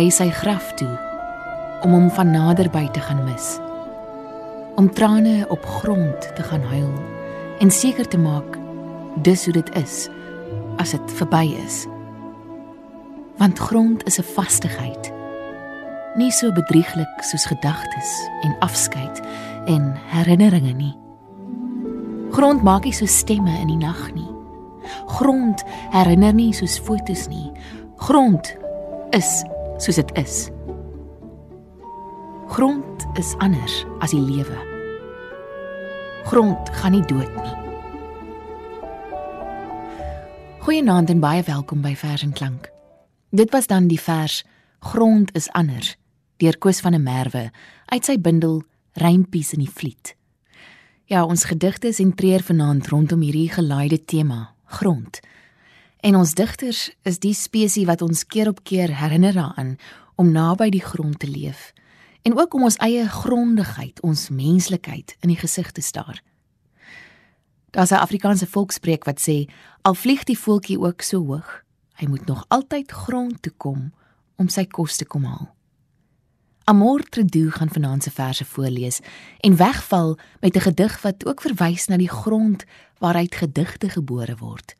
Ry sy graf toe om hom van naderby te gaan mis. Om trane op grond te gaan huil en seker te maak dis hoe dit is as dit verby is. Want grond is 'n vastigheid. Nie so bedrieglik soos gedagtes en afskeid en herinneringe nie. Grond maak nie so stemme in die nag nie. Grond herinner nie soos fotos nie. Grond is soos dit is. Grond is anders as die lewe. Grond gaan nie dood nie. Goeienaand en baie welkom by Vers en Klank. Dit was dan die vers Grond is anders deur Koos van der Merwe uit sy bundel Rympies in die Vliet. Ja, ons gedigte sentreer vanaand rondom hierdie gelaaide tema, grond. En ons digters is die spesies wat ons keer op keer herinner daaraan om naby die grond te leef en ook om ons eie grondigheid, ons menslikheid in die gesig te staar. Daar's 'n Afrikaanse volkspreek wat sê al vlieg die voeltjie ook so hoog, hy moet nog altyd grond toe kom om sy kos te kom haal. Amor Tredu gaan vanaand se verse voorlees en wegval met 'n gedig wat ook verwys na die grond waaruit gedigte gebore word.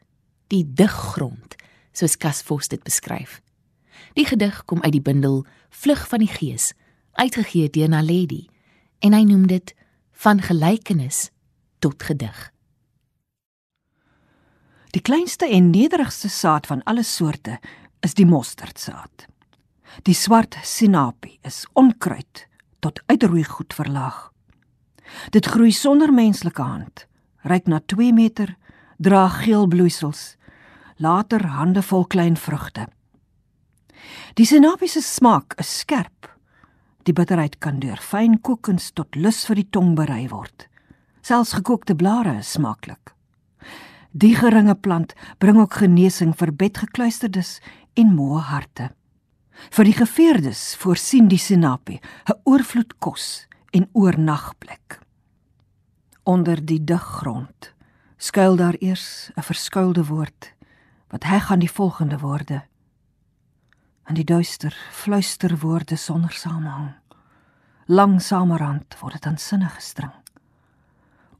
Die diggrond, soos Cas Vos dit beskryf. Die gedig kom uit die bundel Vlug van die Gees, uitgegee deur Naledi, en hy noem dit van gelykenis tot gedig. Die kleinste en nederigste saad van alle soorte is die mosterdsaad. Die swart sinapie is onkruid tot uitroei goed verlaag. Dit groei sonder menslike hand, reik na 2 meter, dra geel bloeisels, later hande vol klein vrugte. Die sinapie se smaak is skerp. Die bitterheid kan deur fyn kookens tot lus vir die tong berei word. Selfs gekookte blare is smaaklik. Die geringe plant bring ook genesing vir bedgekluisterdes en moe harte. Vir die geveerdes voorsien die sinapie 'n oorvloed kos en oornagplek. Onder die diggrond skuil daar eers 'n verskuilde woord wat hy gaan die volgende woorde. In die duister fluister woorde sonder samehang. Langsamerhand word dit aan sinne gestring.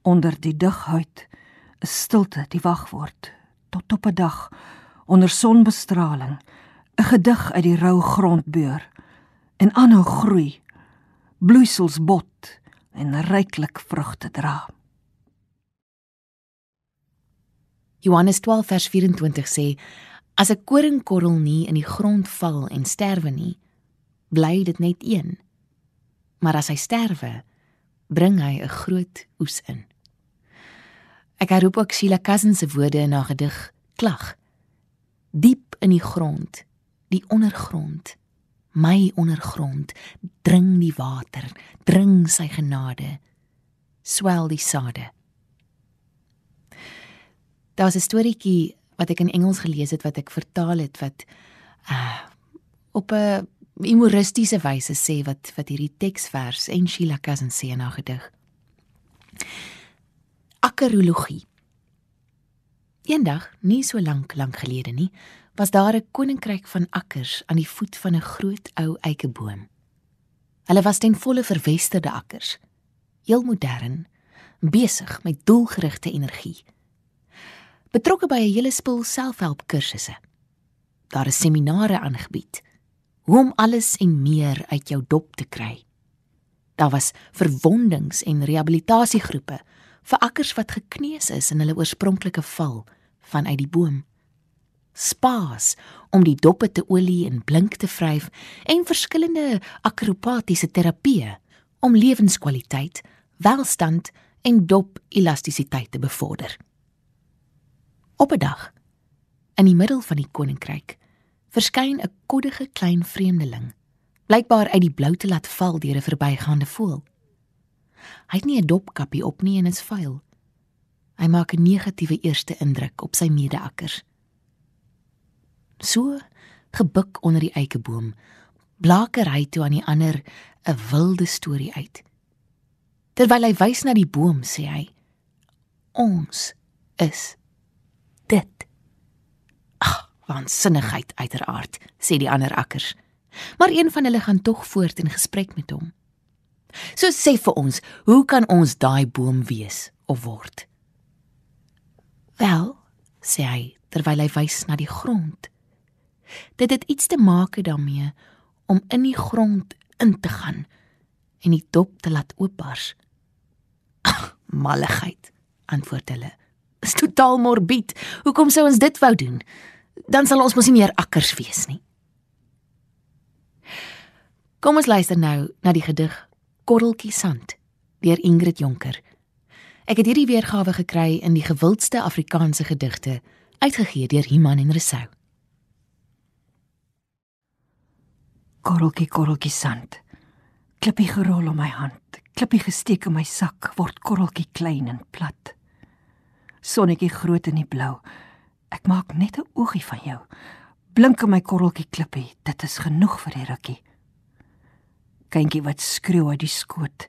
Onder die dighuid is stilte die wagwoord tot op 'n dag onder sonbestraling 'n gedig uit die rou grondbeur en aanhou groei bloeisels bot en ryklik vrugte dra Johannes 12 vers 24 sê as 'n koringkorrel nie in die grond val en sterwe nie bly dit net een. Maar as hy sterwe bring hy 'n groot oes in. Ek herroep ook Sheila Cousins se woorde in haar gedig Klag. Diep in die grond die ondergrond my ondergrond dring die water dring sy genade swel die sade daar's 'n storieetjie wat ek in Engels gelees het wat ek vertaal het wat uh, op 'n humoristiese wyse sê wat wat hierdie teksvers en Sheila Cousin sê in haar gedig akkerologie eendag nie so lank lank gelede nie was daar 'n koninkryk van akkers aan die voet van 'n groot ou eikeboom. Hulle was ten volle verwesterde akkers, heel modern, besig met doelgerigte energie. Betrokke by 'n hele spul selfhelp kursusse. Daar is seminare aangebied hoe om alles en meer uit jou dop te kry. Daar was verwondings en rehabilitasiegroepe vir akkers wat gekneus is in hulle oorspronklike val vanuit die boom spaas om die doppe te olie en blink te vryf en verskillende akrobatiese terapieë om lewenskwaliteit, welstand en dop elastisiteit te bevorder. Op 'n dag in die middel van die koninkryk verskyn 'n koddige klein vreemdeling, blykbaar uit die blou te laat val deur 'n verbygaande voël. Hy het nie 'n dopkappie op nie en is vuil. Hy maak 'n negatiewe eerste indruk op sy mede-akkers so gebuk onder die eikeboom blaker hy toe aan die ander 'n wilde storie uit terwyl hy wys na die boom sê hy ons is dit ag waansinnigheid uiteraard sê die ander akkers Maar een van hulle gaan tog voort in gesprek met hom. So sê vir ons, hoe kan ons daai boom wees of word? Wel, sê hy terwyl hy wys na die grond. Dit het iets te maak daarmee om in die grond in te gaan en die dop te laat oopbars. Malligheid, antwoord hulle. Is totaal morbied. Hoekom sou ons dit wou doen? Dan sal ons mos nie meer akkers wees nie. Kom ons luister nou na die gedig Korreltjie sand deur Ingrid Jonker. Ek het hierdie weergawe gekry in die gewildste Afrikaanse gedigte, uitgegee deur Iman en Resou. Korreltjie korreltjie sand. Klippie gerol om my hand, klippie gesteek in my sak, word korreltjie klein en plat. Sonnetjie groot in die blou. Ek maak net 'n oogie van jou. Blink in my korreltjie klippie, dit is genoeg vir die rukkie kindjie wat skreeu uit die skoot.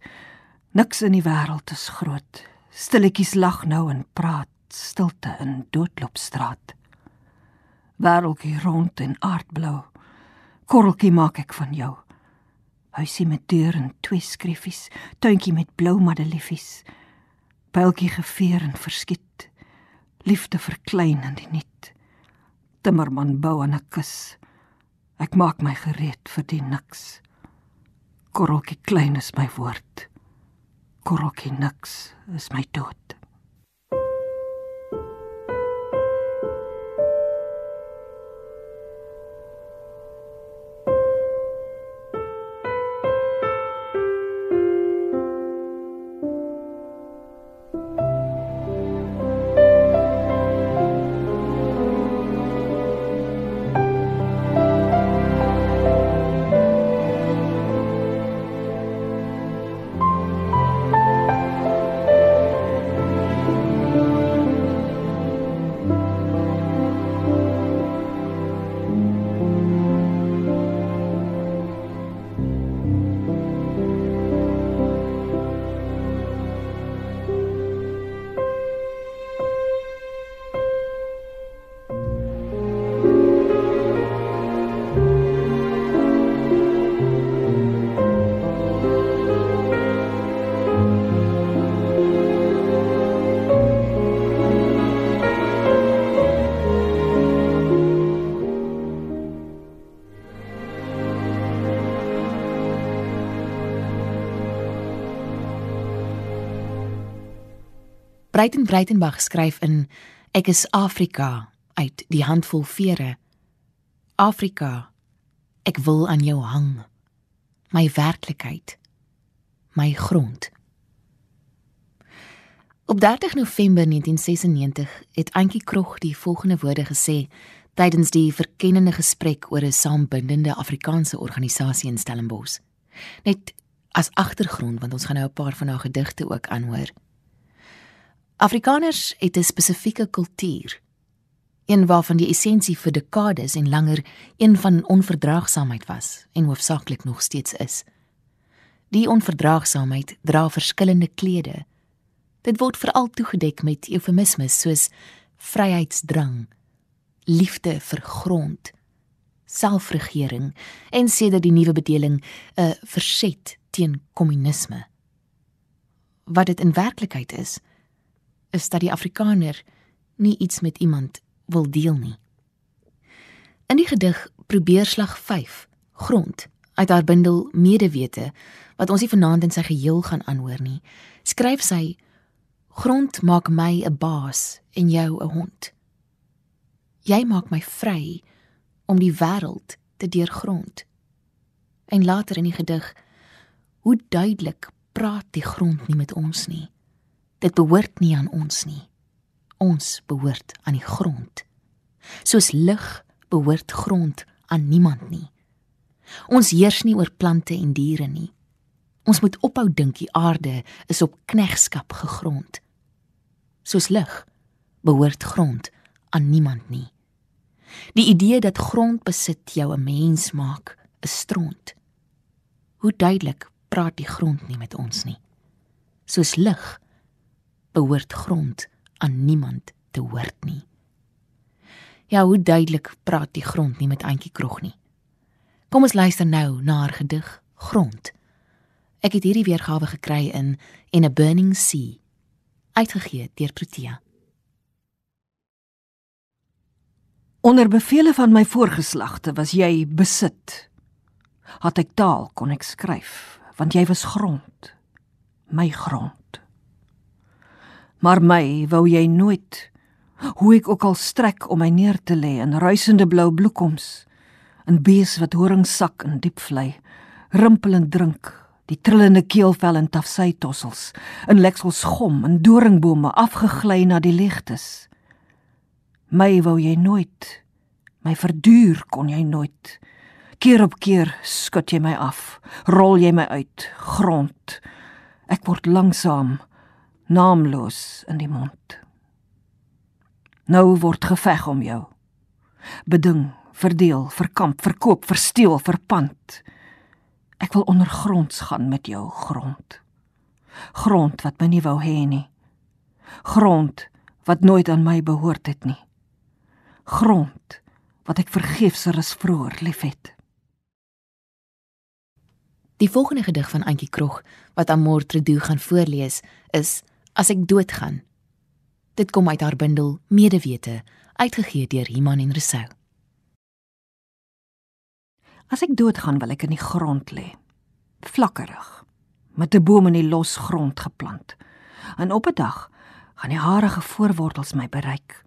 Niks in die wêreld is groot. Stilletjies lag nou en praat, stilte in doodloopstraat. Wêreldjie rond en aardblou. Korreltjie maak ek van jou. Huisie met deur en twee skriffies, tuintjie met blou madeliefies. Pyltjie geveer en verskiet. Liefde verklein in die niet. Timmerman bou aan 'n kus. Ek maak my gereed vir die niks. Korreltjie klein is my woord. Korreltjie niks is my dood. Breiten Breitenberg skryf in Ek is Afrika uit die handvol vere. Afrika, ek wil aan jou hang. My werklikheid, my grond. Op 30 November 1996 het Antjie Krog die volgende woorde gesê tydens die verkennende gesprek oor 'n saambindende Afrikaanse organisasie in Stellenbosch. Net as agtergrond want ons gaan nou 'n paar van haar gedigte ook aanhoor. Afrikaners het 'n spesifieke kultuur, een waarvan die essensie vir dekades en langer een van onverdraagsaamheid was en hoofsaaklik nog steeds is. Die onverdraagsaamheid dra verskillende klede. Dit word veral toegedek met eufemismes soos vryheidsdrang, liefde vir grond, selfregering en sedert die nuwe bedeling 'n verset teen kommunisme. Wat dit in werklikheid is, is dat die Afrikaner nie iets met iemand wil deel nie. In die gedig probeer slag 5 grond uit haar bundel medewete wat ons nie vanaand in sy geheel gaan aanhoor nie skryf sy grond maak my 'n baas en jou 'n hond. Jy maak my vry om die wêreld te deurgrond. En later in die gedig hoe duidelik praat die grond nie met ons nie Dit behoort nie aan ons nie. Ons behoort aan die grond. Soos lig behoort grond aan niemand nie. Ons heers nie oor plante en diere nie. Ons moet ophou dink die aarde is op knegskap gegrond. Soos lig behoort grond aan niemand nie. Die idee dat grond besit jou 'n mens maak, is stront. Hoe duidelik praat die grond nie met ons nie. Soos lig behoort grond aan niemand te hoort nie. Ja, hoe duidelik praat die grond nie met Antjie Krog nie. Kom ons luister nou na haar gedig Grond. Ek het hierdie weergawe gekry in In a Burning Sea, uitgegee deur Protea. Onder bevele van my voorgeslagte was jy besit. Had ek taal kon ek skryf, want jy was grond, my grond. Maar my wou jy nooit hoe ek ook al strek om my neer te lê in ruisende blou bloekoms, 'n bees wat horing sak in diep vlei, rimpelend drink, die trillende keelvel en tafsy tossels, in leksels gom en doringbome afgegly na die ligtes. My wou jy nooit, my verduur kon jy nooit. Keer op keer skud jy my af, rol jy my uit, grond. Ek word langsam naamloos in die mond. Nou word geveg om jou. Beding, verdeel, verkamp, verkoop, versteel, verpand. Ek wil ondergronds gaan met jou grond. Grond wat my nie wou hê nie. Grond wat nooit aan my behoort het nie. Grond wat ek vergeefser as vroeër liefhet. Die volgende gedig van Antjie Krog wat Amor Tredu gaan voorlees is As ek doodgaan. Dit kom uit haar bundel Medewete, uitgegee deur Iman en Resou. As ek doodgaan wil ek in die grond lê, vlakkerig, met 'n boom in die los grond geplant. En op 'n dag gaan die harige voorwortels my bereik.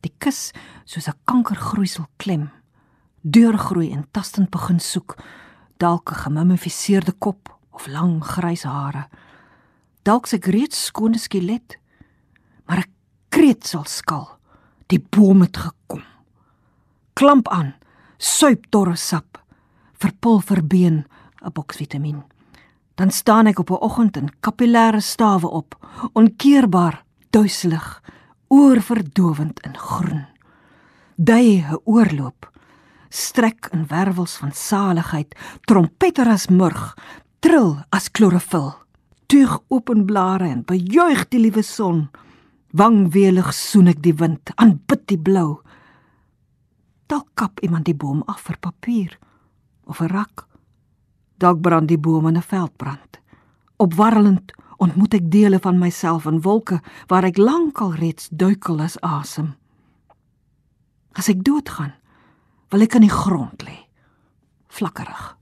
Die kus soos 'n kankergroeisel klem, deurgroei en tastend begin soek, dalk 'n gemummifiseerde kop of lang grys hare. Dalk se reeds skone skelet, maar 'n kreet sal skal. Die boom het gekom. Klamp aan, suip dorre sap, verpulver been 'n boks vitamien. Dan staan ek op 'n oggend in kapillêre stawe op, onkeerbaar, duiselig, oorverdowend in groen. Dui 'n oorloop, strek in wervels van saligheid, trompeter as murg, trill as klorofil. Tuig open blare en bejuig die liewe son. Wangwelig soen ek die wind, aanbid die blou. Dalk kap iemand die boom af vir papier of 'n rak. Dalk brand die boom in 'n veldbrand. Opwarrelend ontmoet ek dele van myself in wolke waar ek lankal reeds duikel as asem. As ek doodgaan, wil ek in die grond lê, vlakkerig.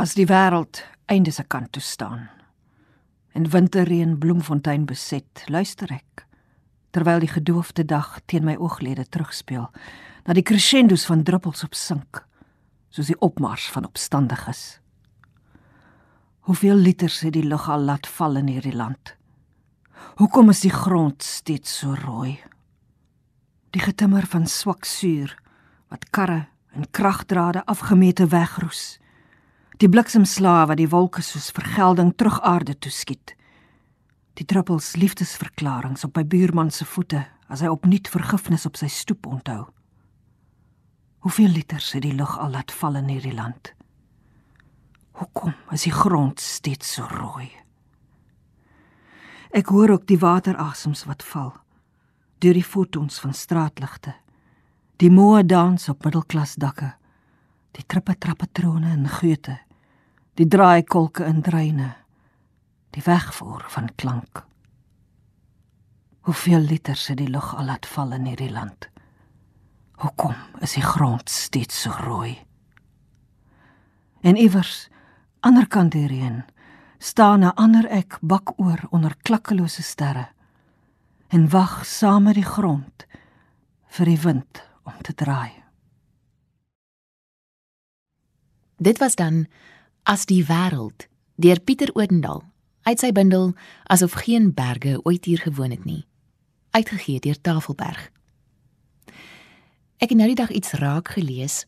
As die wêreld einde se kant toe staan en winterreën bloemfontein beset luister ek terwyl die gedoofde dag teen my ooglede terugspeel na die crescendos van druppels op sink soos die opmars van opstandiges. Hoeveel liters het die lug al laat val in hierdie land? Hoekom is die grond steeds so rooi? Die getimmer van swak suur wat karre en kragdrade afgemete wegroes. Die bliksemslae wat die wolke soos vergelding terug aarde toe skiet. Die druppels liefdesverklaringe op my buurman se voete as hy opnuut vergifnis op sy stoep onthou. Hoeveel liters het die lug al laat val in hierdie land? Hoekom is die grond steeds so rooi? Ek hoor ook die waterasems wat val deur die fotons van straatligte. Die moe dans op middelklasdakke. Die trippe trappatrone in geute. Die draaikolke in dreine. Die wegvoer van klank. Hoeveel liters het die lug al laat val in hierdie land? Hoekom is die grond steeds so rooi? En iewers Anderkant hierheen staan 'n ander ek bakoor onder klakkelose sterre en wag saam met die grond vir die wind om te draai. Dit was dan as die wêreld deur Pieter Odendaal uit sy bundel asof geen berge ooit hier gewoon het nie uitgegee deur Tafelberg. Ek het nou die dag iets raak gelees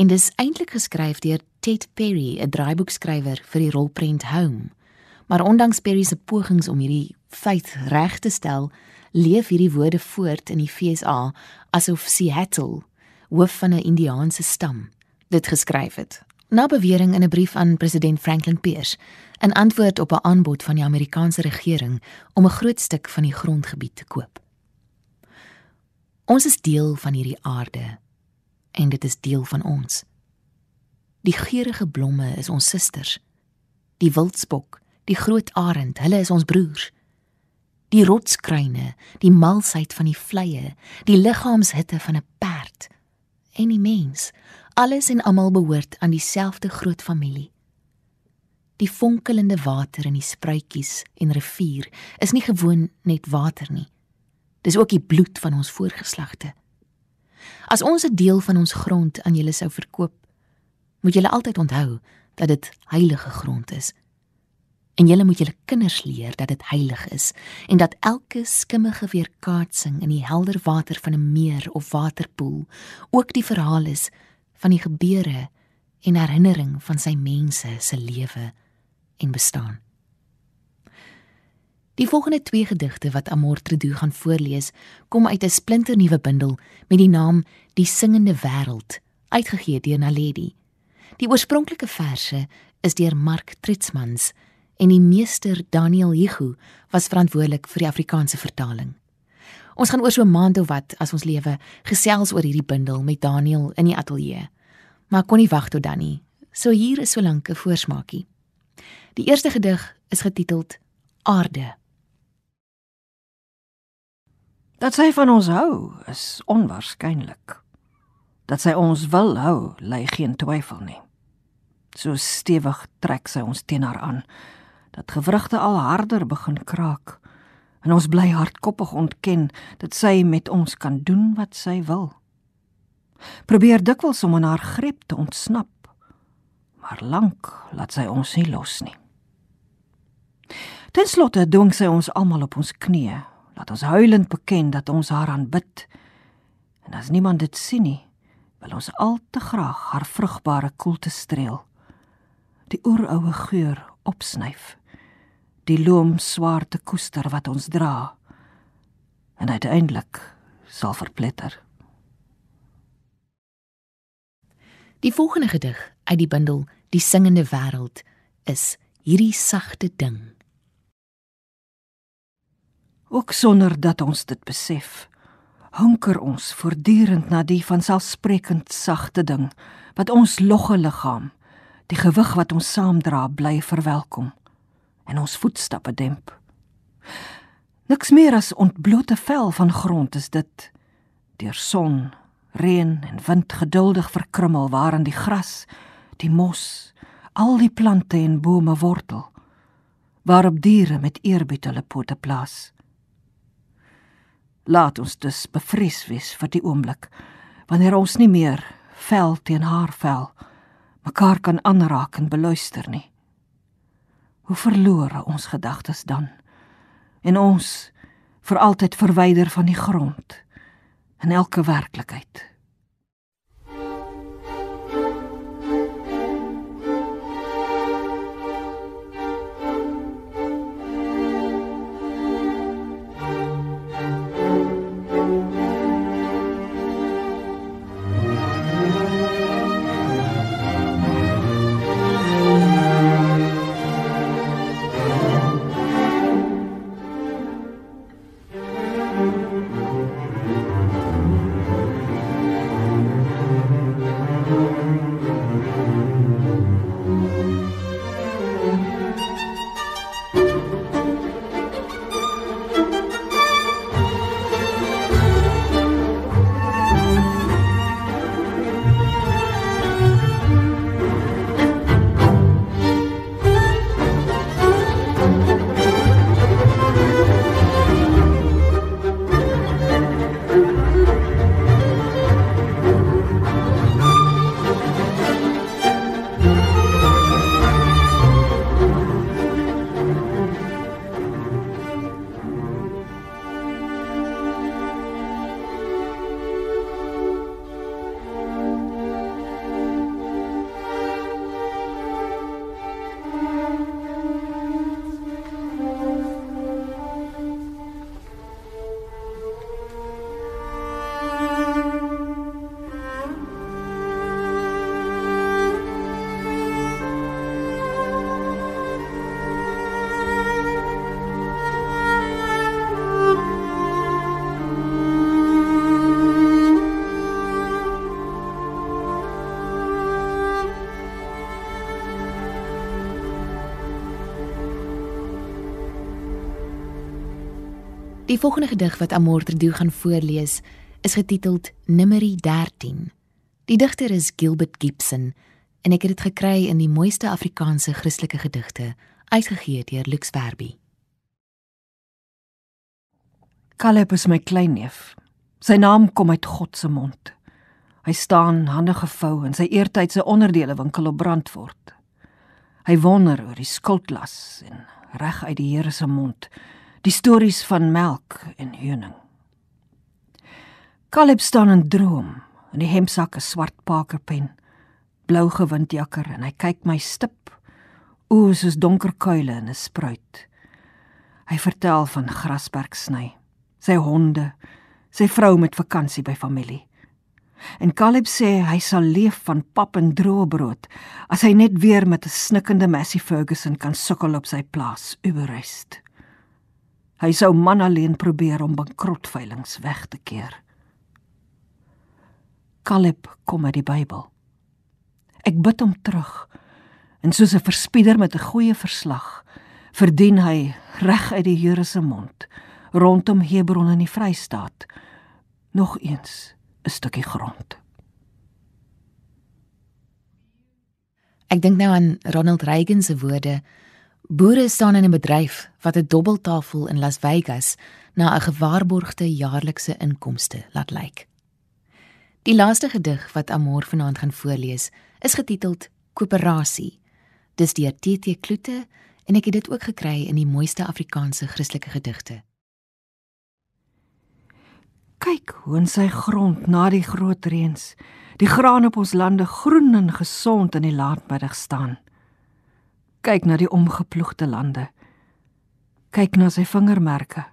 en dis eintlik geskryf deur Ted Perry, 'n draaiboekskrywer vir die rolprent Home. Maar ondanks Perry se pogings om hierdie feit reg te stel, leef hierdie woorde voort in die FSA asof Seattle, hoof van 'n Indiaanse stam, dit geskryf het. Na bewering in 'n brief aan president Franklin Pierce, 'n antwoord op 'n aanbod van die Amerikaanse regering om 'n groot stuk van die grondgebied te koop. Ons is deel van hierdie aarde en dit is deel van ons. Die geurende blomme is ons susters. Die wildspok, die groot arend, hulle is ons broers. Die rotskruine, die malsheid van die vleie, die liggaamshitte van 'n perd en die mens, alles en almal behoort aan dieselfde groot familie. Die fonkelende water in die spruitjies en rivier is nie gewoon net water nie. Dis ook die bloed van ons voorgeslagte. As ons 'n deel van ons grond aan julle sou verkoop, moet julle altyd onthou dat dit heilige grond is. En julle moet julle kinders leer dat dit heilig is en dat elke skimmige weerkaatsing in die helder water van 'n meer of waterpoel ook die verhaal is van die gebeure en herinnering van sy mense se lewe en bestaan. Die volgende twee gedigte wat Amor Tredu gaan voorlees, kom uit 'n splinternuwe bundel met die naam Die singende wêreld, uitgegee deur Naledi. Die oorspronklike verse is deur Mark Tritsmans en die meester Daniel Hugo was verantwoordelik vir die Afrikaanse vertaling. Ons gaan oor so 'n maand of wat as ons lewe gesels oor hierdie bundel met Daniel in die ateljee. Maar kon nie wag tot dan nie. So hier is solank 'n voorsmaakie. Die eerste gedig is getiteld Aarde. Dat sy van ons hou, is onwaarskynlik. Dat sy ons wil hou, lê geen twyfel nie. So stewig trek sy ons teen haar aan dat gewrigte al harder begin kraak en ons bly hardkoppig ontken dat sy met ons kan doen wat sy wil. Probeer dikwels om aan haar greep te ontsnap, maar lank laat sy ons nie los nie. Ten slotte dwing sy ons almal op ons knieë, laat ons huilend beken dat ons haar aanbid. En as niemand dit sien nie, wil ons al te graag haar vrugbare koelte streel die oeroue geur opsnyf die loom swaarte koester wat ons dra. En uiteindelik sal verpletter. Die volgende gedig uit die bundel die singende wêreld is hierdie sagte ding. Ook sonder dat ons dit besef hunker ons voortdurend na die van selfsprekend sagte ding wat ons logge liggaam die gewig wat ons saamdra bly verwelkom en ons voetstappe demp. Niks meer as ontblote vel van grond is dit deur son, reën en wind geduldig verkrummel waarin die gras, die mos, al die plante en bome wortel waarop diere met eerbied hulle pote plaas. Laat ons dus bevrees wees vir die oomblik wanneer ons nie meer vel teen haar vel mekaar kan aanraak en beluister nie. Hoe verlore ons gedagtes dan en ons vir altyd verwyder van die grond en elke werklikheid. Die volgende gedig wat Amor Tredu gaan voorlees, is getiteld Numeri 13. Die digter is Gilbert Gibson en ek het dit gekry in die mooiste Afrikaanse Christelike gedigte, uitgegee deur Lux Verbi. Caleb is my kleinneef. Sy naam kom uit God se mond. Hy staan hande gevou in sy eertydse onderdele winkel op Brandfort. Hy wonder oor die skuldlas en reg uit die Here se mond die stories van melk en heuning. Caleb staan in droom in die hemsak 'n swart pakerpen, blou gewindjakker en hy kyk my stip, oë soos donker kuile in 'n spruit. Hy vertel van Grasberg sny, sy honde, sy vrou met vakansie by familie. En Caleb sê hy sal leef van pap en droë brood as hy net weer met 'n snikkende Massey Ferguson kan sukkel op sy plaas Uberest. Hy sou man alleen probeer om bankrotveilinge weg te keer. Caleb kom uit die Bybel. Ek bid hom terug. En soos 'n verspieder met 'n goeie verslag, verdien hy reg uit die Here se mond rondom Hebron in die Vrystaat nog eens 'n stukkie grond. Ek dink nou aan Ronald Reagan se woorde Boere staan in 'n bedryf wat 'n dobbeltafel in Las Vegas na 'n gewaarborgde jaarlikse inkomste laat lyk. Die laaste gedig wat Amor vanaand gaan voorlees, is getiteld Koöperasie. Dis deur TT Kloete en ek het dit ook gekry in die mooiste Afrikaanse Christelike gedigte. Kyk hoe in sy grond na die groot reëns, die graan op ons lande groen en gesond in die laatmiddag staan kyk na die omgeploegde lande. Kyk na sy vingermerke.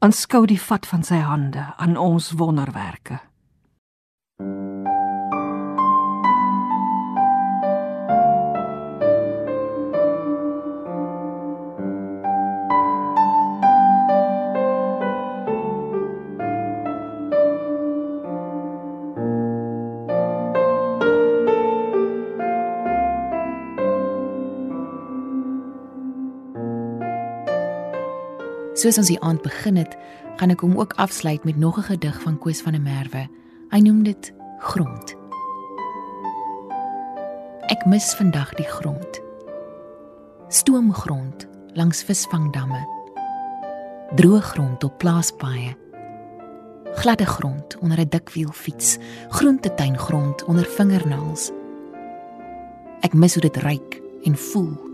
Aanskou die vat van sy hande aan ons wonderwerke. Soos ons die aand begin het, gaan ek hom ook afsluit met nog 'n gedig van Koos van der Merwe. Hy noem dit Grond. Ek mis vandag die grond. Stoomgrond langs visvangdamme. Droë grond op plaaspaaie. Gladde grond onder 'n dikwielfiets, groentetuingrond onder vingernaels. Ek mis hoe dit ruik en voel.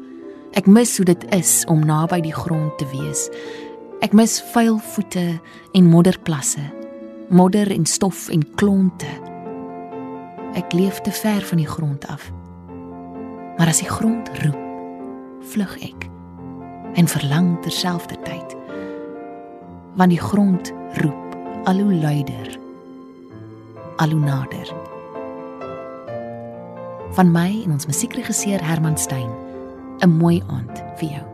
Ek mis hoe dit is om naby die grond te wees. Ek mis vuil voete en modderplasse, modder en stof en klonte. Ek leef te ver van die grond af. Maar as die grond roep, vlug ek en verlang terselfdertyd. Want die grond roep al hoe luider, al hoe nader. Van my en ons musiekregisseur Herman Stein, 'n mooi aand vir jou.